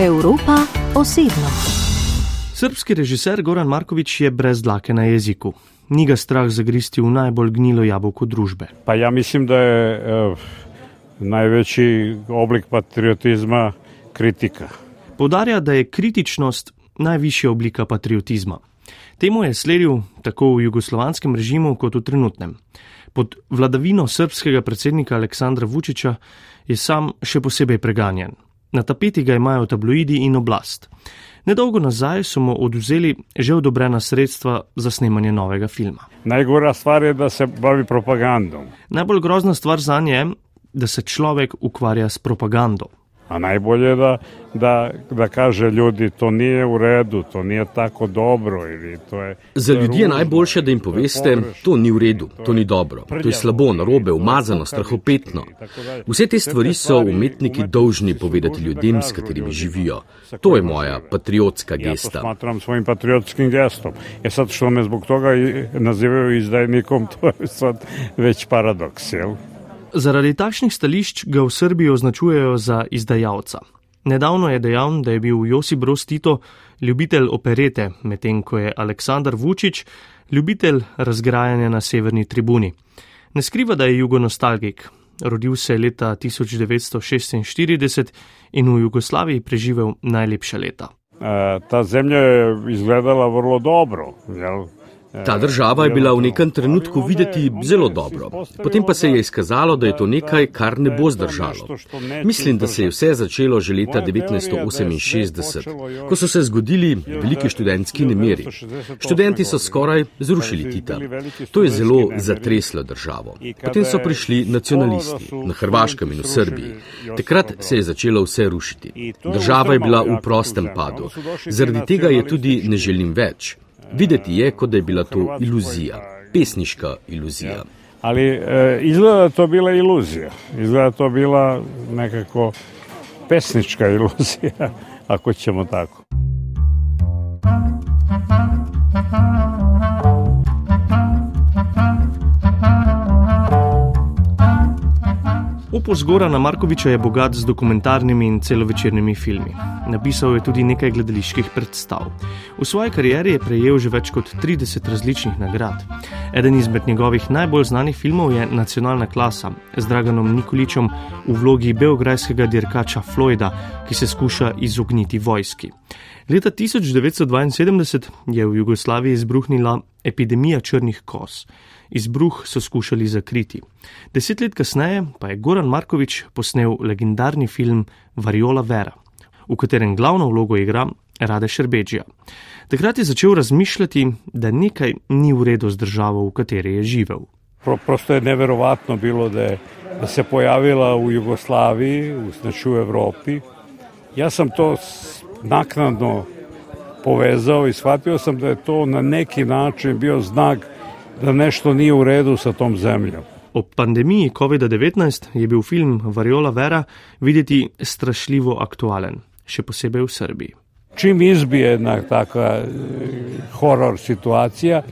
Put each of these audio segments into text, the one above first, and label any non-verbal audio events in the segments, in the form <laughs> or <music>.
Evropa osebno. Srpski režiser Goran Markovič je brez dlake na jeziku. Ni ga strah zagristi v najbolj gnilo jabolko družbe. Pa ja mislim, da je eh, največji oblik patriotizma kritika. Povdarja, da je kritičnost najvišja oblika patriotizma. Temu je sledil tako v jugoslovanskem režimu kot v trenutnem. Pod vladavino srpskega predsednika Aleksandra Vučiča je sam še posebej preganjen. Na tapeti ga imajo tabloidi in oblast. Nedolgo nazaj so mu oduzeli že odobrena sredstva za snemanje novega filma. Najgora stvar je, da se bavi propagandom. Najbolj grozna stvar za nje je, da se človek ukvarja s propagando. A najbolje je da, da, da kaže ljudi, to nije u redu, to nije tako dobro. Ili to je, Za ljudi je najboljše, da jim poveste, to ni v redu, to ni dobro, to je slabo, narobe, umazano, strahopetno. Vse te stvari so umetniki dolžni povedati ljudem, s katerimi živijo. To je moja patriotska Ja to gesta. smatram svojim patriotskim gestom. E sad što me zbog toga nazivaju izdajnikom, <laughs> to je sad već paradoks, jel? Zaradi takšnih stališč ga v Srbiji označujejo za izdajalca. Nedavno je dejal, da je bil Josip Broz Tito ljubitelj operete, medtem ko je Aleksandar Vučić ljubitelj razgrajanja na severni tribuni. Ne skriva, da je jugonostalgik. Rodil se je leta 1946 in v Jugoslaviji preživel najlepša leta. E, ta zemlja je izgledala vrlo dobro, jel? Ta država je bila v nekem trenutku videti zelo dobro, potem pa se je izkazalo, da je to nekaj, kar ne bo zdržalo. Mislim, da se je vse začelo že leta 1968, ko so se zgodili veliki študentski nemiri. Študenti so skoraj zrušili Tita. To je zelo zatreslo državo. Potem so prišli nacionalisti na Hrvaškem in v Srbiji. Takrat se je začelo vse rušiti. Država je bila v prostem padu. Zaradi tega je tudi ne želim več. Videti je, kot da je bila to iluzija, pesniška iluzija. Ali e, izgleda to bila iluzija. Izgleda to bila nekako pesnička iluzija, <laughs> ako ćemo tako. Opus Gorana Markoviča je bogat z dokumentarnimi in celovečernimi filmi. Napisal je tudi nekaj gledaliških predstav. V svoji karieri je prejel že več kot 30 različnih nagrad. Eden izmed njegovih najbolj znanih filmov je Nacionalna klasa z Draganom Nikoličem v vlogi beograjskega dirkača Floyda, ki se skuša izogniti vojski. Leta 1972 je v Jugoslaviji izbruhnila epidemija črnih kos. Izbruh so skušali zakriti. Deset let kasneje pa je Goran Markovič posnel legendarni film Variola Vera, v katerem glavno vlogo igra Rade Šerbeđija. Takrat je začel razmišljati, da nekaj ni v redu z državo, v kateri je živel. Pro, prosto je neverovatno bilo da, je, da se pojavila u Jugoslaviji, u, znači u Evropi. Ja sam to naknadno povezao i shvatio sam da je to na neki način bio znak da nešto nije u redu sa tom zemljom. Ob pandemiji COVID-19 je bil film Variola Vera videti strašljivo aktualen, še posebej v Srbiji. Čim izbije jedna takva e, horor situacija,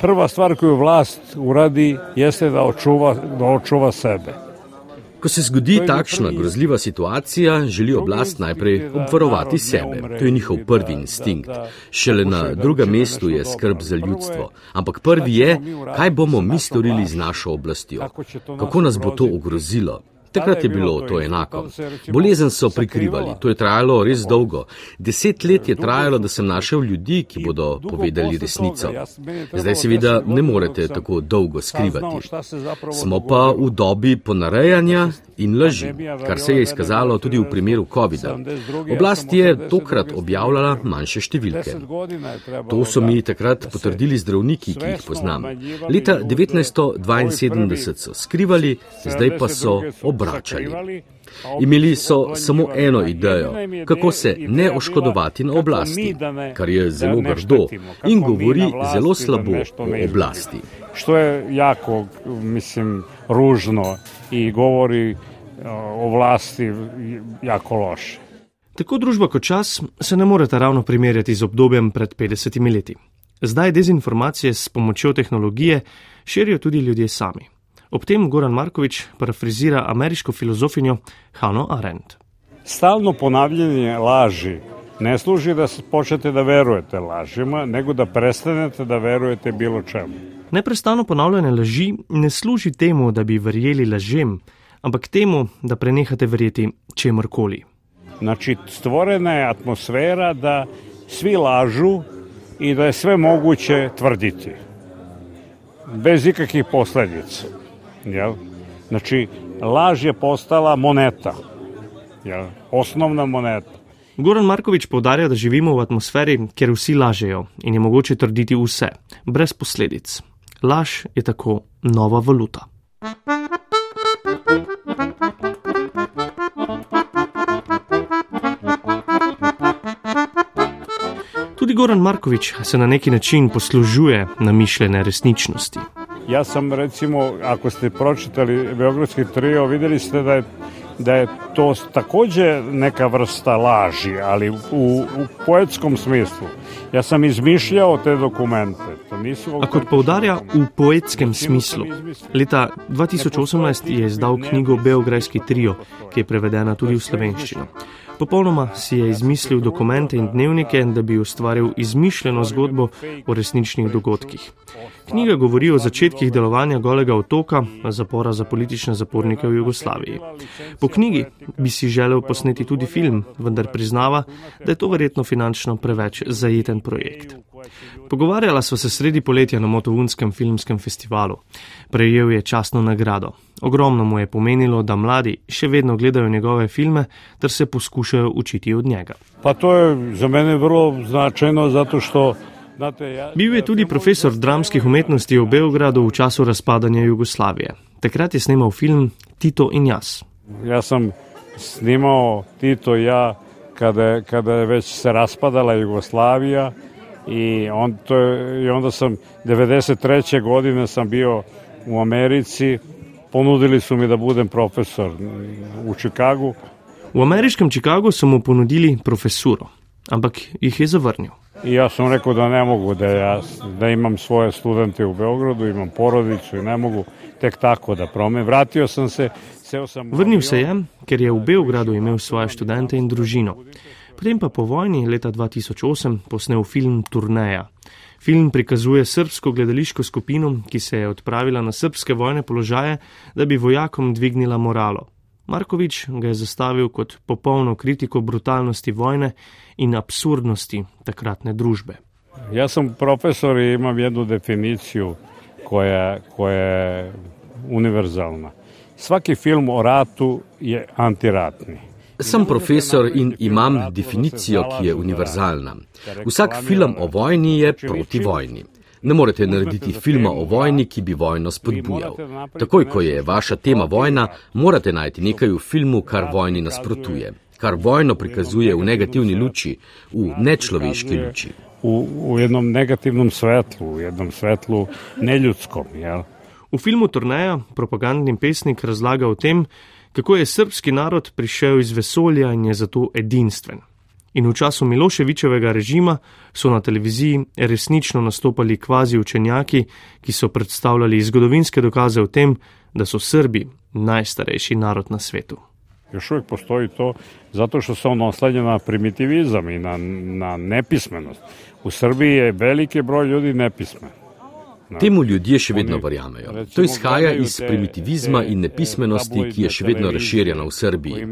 prva stvar koju vlast uradi jeste da očuva, da očuva sebe. Ko se zgodi takšna grozljiva situacija, želi oblast najprej obvarovati sebe. To je njihov prvi instinkt. Šele na drugem mestu je skrb za ljudstvo. Ampak prvi je, kaj bomo mi storili z našo oblastjo. Kako nas bo to ogrozilo? Takrat je bilo to enako. Bolezen so prikrivali, to je trajalo res dolgo. Deset let je trajalo, da sem našel ljudi, ki bodo povedali resnico. Zdaj seveda ne morete tako dolgo skrivati. Smo pa v dobi ponarejanja in laži, kar se je izkazalo tudi v primeru COVID-a. Oblast je tokrat objavljala manjše številke. To so mi takrat potrdili zdravniki, ki jih poznam. Leta 1972 so skrivali, zdaj pa so obračali. Imeli so samo eno idejo, kako se ne oškodovati na oblasti, kar je zelo grdo in govori zelo slabo o oblasti. Što je jako, mislim, ružno i govori o vlasti jako loše. Tako družba kot čas se ne morete ravno primerjati z obdobjem pred 50 leti. Zdaj dezinformacije s pomočjo tehnologije širijo tudi ljudje sami. Ob tem Goran Markovič parafrazira ameriško filozofinjo Hannah Arendt. stalno ponavljanje laži ne služi da počnete da verujete lažima, nego da prestanete da verujete bilo čemu. Neprestano ponavljanje laži ne služi temu, da bi verjeli lažem, ampak temu, da prenehate verjeti čemorkoli. Znači, stvorena je atmosfera da svi lažu i da je sve moguće tvrditi. Bez ikakvih posledica. Jel? Znači, laž je postala moneta. Jel? Osnovna moneta. Goran Markovič povdarja, da živimo v atmosferi, kjer vsi lažejo in je mogoče trditi vse, brez posledic. Laž je tako nova valuta. Tudi Goran Markovič se na neki način poslužuje namišljene resničnosti. Ja sam recimo, ako ste pročitali Beogradski trio, videli ste da je da je to takođe neka vrsta laži, ali u, u poetskom smislu. Ja sam izmišljao te dokumente. A kot poudarja v poetskem smislu. Leta 2018 je izdal knjigo Beograjski trio, ki je prevedena tudi v slovenščino. Popolnoma si je izmislil dokumente in dnevnike, da bi ustvaril izmišljeno zgodbo o resničnih dogodkih. Knjiga govori o začetkih delovanja golega otoka, zapora za politične zapornike v Jugoslaviji. Po knjigi bi si želel posneti tudi film, vendar priznava, da je to verjetno finančno preveč zajeten projekt. Pogovarjala sva se sredi poletja na Motovunskem filmskem festivalu. Prejel je častno nagrado. Ogromno mu je pomenilo, da mladi še vedno gledajo njegove filme ter se poskušajo učiti od njega. Pa to je za mene vrlo značajno, zato što. Bil je tudi profesor dramskih umetnosti v Beogradu v času razpadanja Jugoslavije. Takrat je snimal film Tito in jaz. Jaz sem snimal Tito in ja, kada, kada je već se raspadala Jugoslavija i, on, to, i onda sam 93. godine sam bio u Americi, ponudili su mi da budem profesor u Čikagu. V ameriškem Čikagu so mu ponudili profesuro, ampak jih je zavrnil. I ja sam rekao da ne mogu, da, ja, da imam svoje studente u Beogradu, imam porodicu i ne mogu tek tako da promenim. Vratio sam se. Vrnil se je, ker je v Beogradu imel svoje študente in družino. Potem pa po vojni leta 2008 posnel film Turneja. Film prikazuje srpsko gledališko skupino, ki se je odpravila na srpske vojne položaje, da bi vojakom dvignila moralo. Markovič ga je zastavil kot popolno kritiko brutalnosti vojne in absurdnosti takratne družbe. Jaz sem profesor in imam eno definicijo, ki je univerzalna. Vsaki film o ratu je antiratni. Sem profesor in imam definicijo, ki je univerzalna. Vsak film o vojni je proti vojni. Ne morete narediti filma o vojni, ki bi vojno spodbujal. Takoj, ko je vaša tema vojna, morate najti nekaj v filmu, kar vojni nasprotuje, kar vojno prikazuje v negativni luči, v nečloveški luči. V, v enem negativnem svetlu, v enem svetlu neljudskom. Ja. V filmu Turneja propagandni pesnik razlaga o tem, kako je srpski narod prišel iz vesolja in je zato edinstven in v času Miloševičevega režima so na televiziji resnično nastopali kvazi učenjaki, ki so predstavljali zgodovinske dokaze o tem, da so Srbi najstarejši narod na svetu. Još uvijek postoji to zato što se ono oslanja na primitivizam i na, na nepismenost. U Srbiji je veliki broj ljudi nepismen. Temu ljudje še vedno verjamejo. To izhaja iz primitivizma in nepismenosti, ki je še vedno razširjena v Srbiji.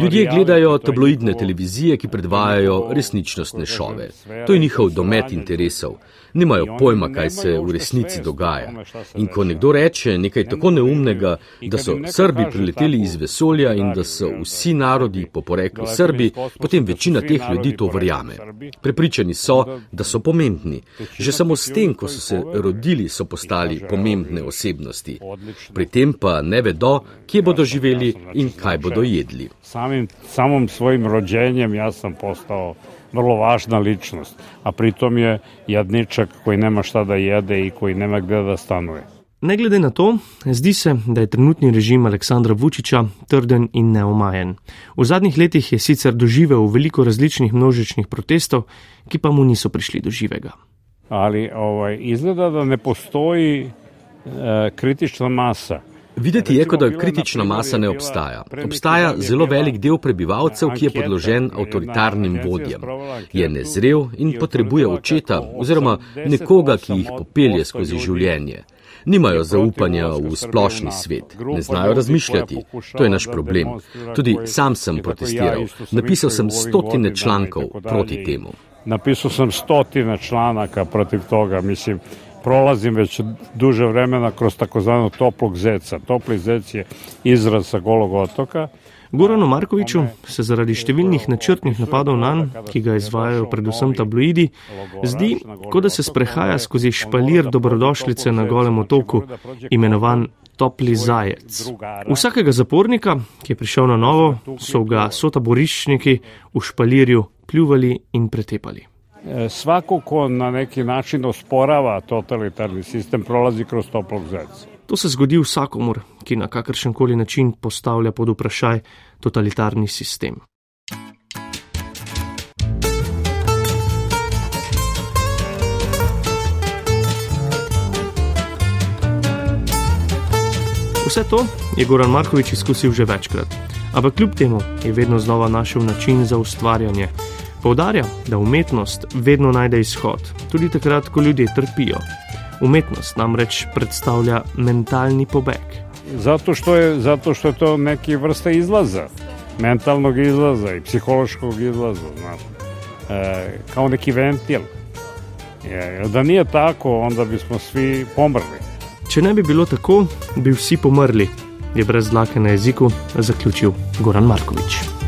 Ljudje gledajo tabloidne televizije, ki predvajajo resničnostne šove. To je njihov domet interesov nimajo pojma, kaj se v resnici dogaja. In ko nekdo reče nekaj tako neumnega, da so Srbi prileteli iz vesolja in da so vsi narodi po poreklu Srbi, potem večina teh ljudi to verjame. Prepričani so, da so pomembni. Že samo s tem, ko so se rodili, so postali pomembne osebnosti. Pri tem pa ne vedo, kje bodo živeli in kaj bodo jedli. Samim, samim svojim rođenjem jaz sem postal vrlo važna ličnost, a pritom je jadničak koji nema šta da jede i koji nema gde da stanuje. Ne glede na to, zdi se, da je trenutni režim Aleksandra Vučiča trden in neomajen. V zadnjih letih je sicer doživel veliko različnih množičnih protestov, ki pa mu niso prišli do živega. Ali ovaj, izgleda, da ne postoji e, kritična masa Videti je, kot da kritična masa ne obstaja. Obstaja zelo velik del prebivalcev, ki je podložen avtoritarnim vodjem. Je nezrel in potrebuje očeta oziroma nekoga, ki jih popelje skozi življenje. Nimajo zaupanja v splošni svet, ne znajo razmišljati. To je naš problem. Tudi sam sem protestiral. Napisal sem stotine člankov proti temu. Napisal sem stotine članaka proti toga, mislim prolazim već duže vremena kroz takozvano toplog zeca. Topli zec je izraz sa golog otoka. Goranu Markoviču se zaradi številnih načrtnih napadov na njega, ki ga izvajajo predvsem tabloidi, zdi, kot da se sprehaja skozi špalir dobrodošlice na golem otoku, imenovan Topli zajec. Vsakega zapornika, ki je prišel na novo, so ga sotaboriščniki v špalirju pljuvali in pretepali. E, svako ko na neki način osporava totalitarni sistem, prolazi kroz toplog zeca. To se zgodi vsakomur, ki na kakršen koli način postavlja pod vprašaj totalitarni sistem. Vse to je Goran Markovič izkusil že večkrat, ampak kljub temu je vedno znova našel način za ustvarjanje. Poudarja, da umetnost vedno najde izhod, tudi takrat, ko ljudje trpijo. Umetnost namreč predstavlja mentalni pobeg. Zato što je, zato što je to neki vrsta izlaza, mentalnog izlaza i psihološkog izlaza. E, kao neki ventil. Je, da nije tako, onda bismo svi pomrli. Če ne bi bilo tako, bi vsi pomrli, je brez dlake na jeziku zaključil Goran Markovič.